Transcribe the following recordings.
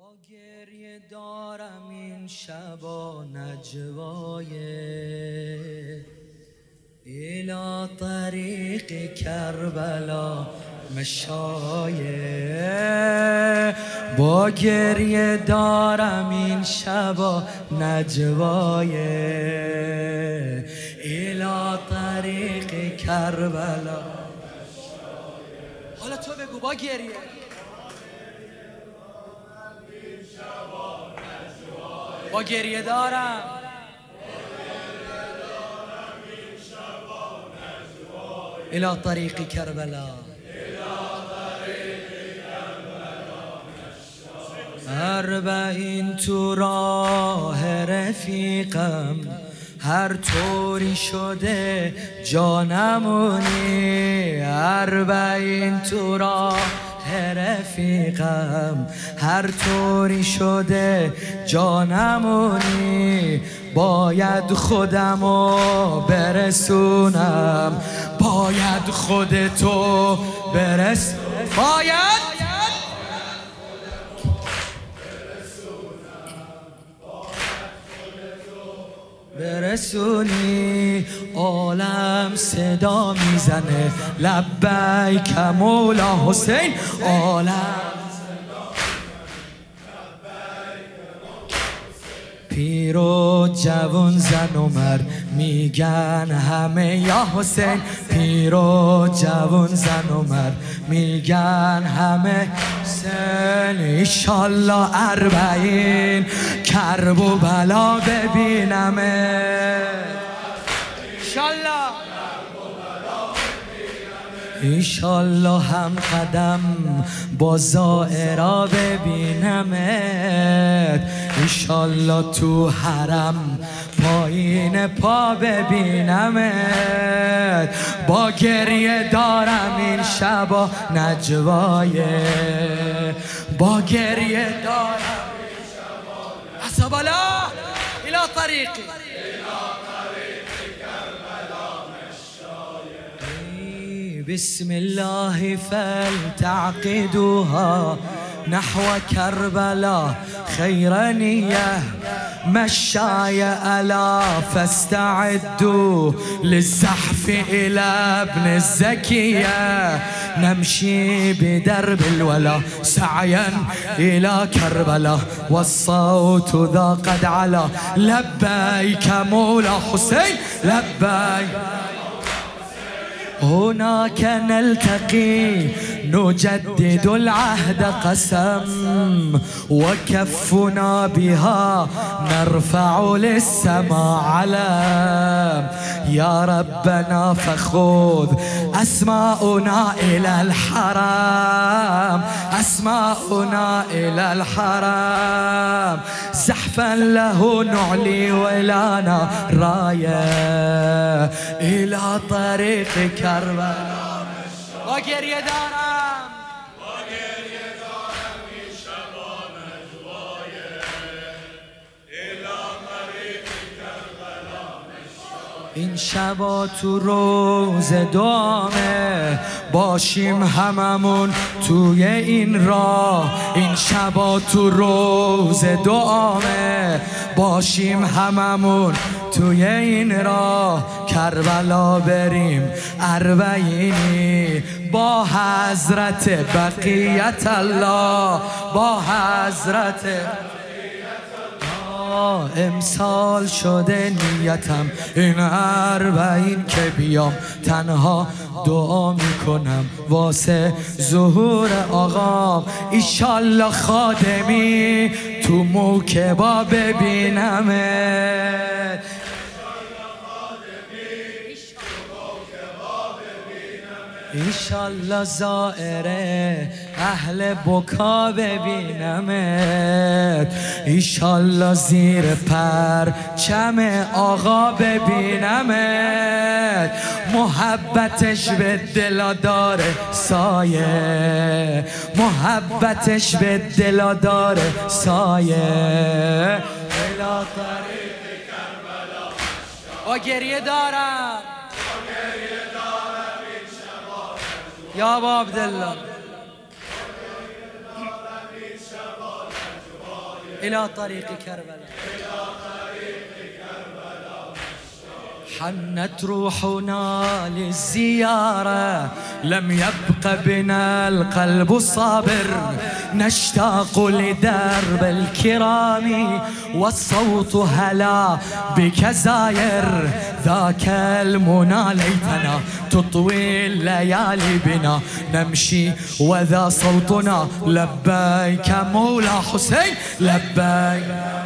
با گریه دارم این شبا نجوای. ایلا طریق کربلا مشایه با گریه دارم این شبا نجوای. ایلا طریق کربلا حالا تو بگو با گریه. با گریه دارم. الى طریق کربلا. اربعین تو راه رفیقم. هر طوری شده جانمونی. اربعین تو راه رفیقم. هر طوری شده جانمونی باید خودمو برسونم. باید خودتو برس باید برسونی عالم صدا می‌زنه. لبیک مولا حسین. عالم پیر و جوان زن و مرد میگن همه یا حسین. پیر و جوان زن و مرد میگن همه حسین. ایشالله اربعین. کرب و بلا ببینمه ایشالله ایشالله هم قدم با زائرا ببینمت ایشالله تو حرم پایین پا ببینمت با گریه دارم این شبا نجوایه با گریه دارم كربلاء إلى طريقي. إلى طريقي كربلاء بسم الله فلتعقدوها نحو كربلاء خير نية. مشاي ألا فاستعدوا للزحف إلى ابن الزكية. نمشي بدرب الولا سعيا إلى كربلاء والصوت ذا قد علا. لبيك مولا حسين لبيك. هناك نلتقي نجدد العهد قسم وكفنا بها نرفع للسماء علم. يا ربنا فخذ أسماؤنا إلى الحرام أسماؤنا إلى الحرام زحفا له نعلي ولانا راية إلى طريق کربلا با گریه این شبا تو روز دامه باشیم هممون توی این راه. این شبا تو روز دامه باشیم هممون توی این راه. کربلا بریم اربعینی با حضرت بقیت الله. با حضرت امسال شده نیتم. این اربعین که بیام تنها دعا می‌کنم. واسه ظهور آقام ایشالله خادمی تو موکبا ببینمه. ایشالله زائره اهل بکا ببینمت. ایشالله زیر پر چم آقا ببینمت. محبتش به دلا داره سایه. محبتش به دلا داره سایه. با گریه دارم. یا با عبدالله الى طريق كربلاء حنت روحنا للزيارة لم يبق بنا القلب الصابر. نشتاق لدرب الكرام والصوت هلا بك زاير. ذاك المنى ليتنا تطوي الليالي بنا. نمشي وذا صوتنا لبيك مولا حسين لبيك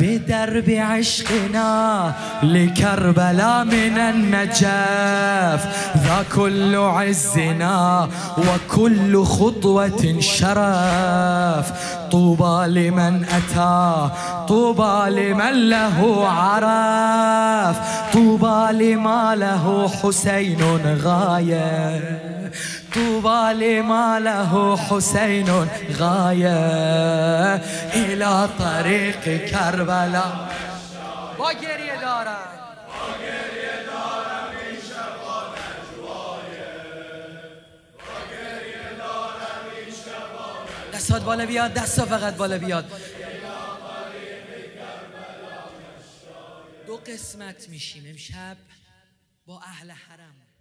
بدرب عشقنا لكربلاء من النجاف ذا كل عزنا وكل خطوة شرف. طوبى لمن أتى طوبى لمن له عرف. طوبى لما له حسين غاية. طوبى لما له حسين غاية. إلى طريق كربلاء با گریه دارم. دستات بالا بیاد دستا فقط بالا بیاد. دو قسمت میشیم امشب با اهل حرم.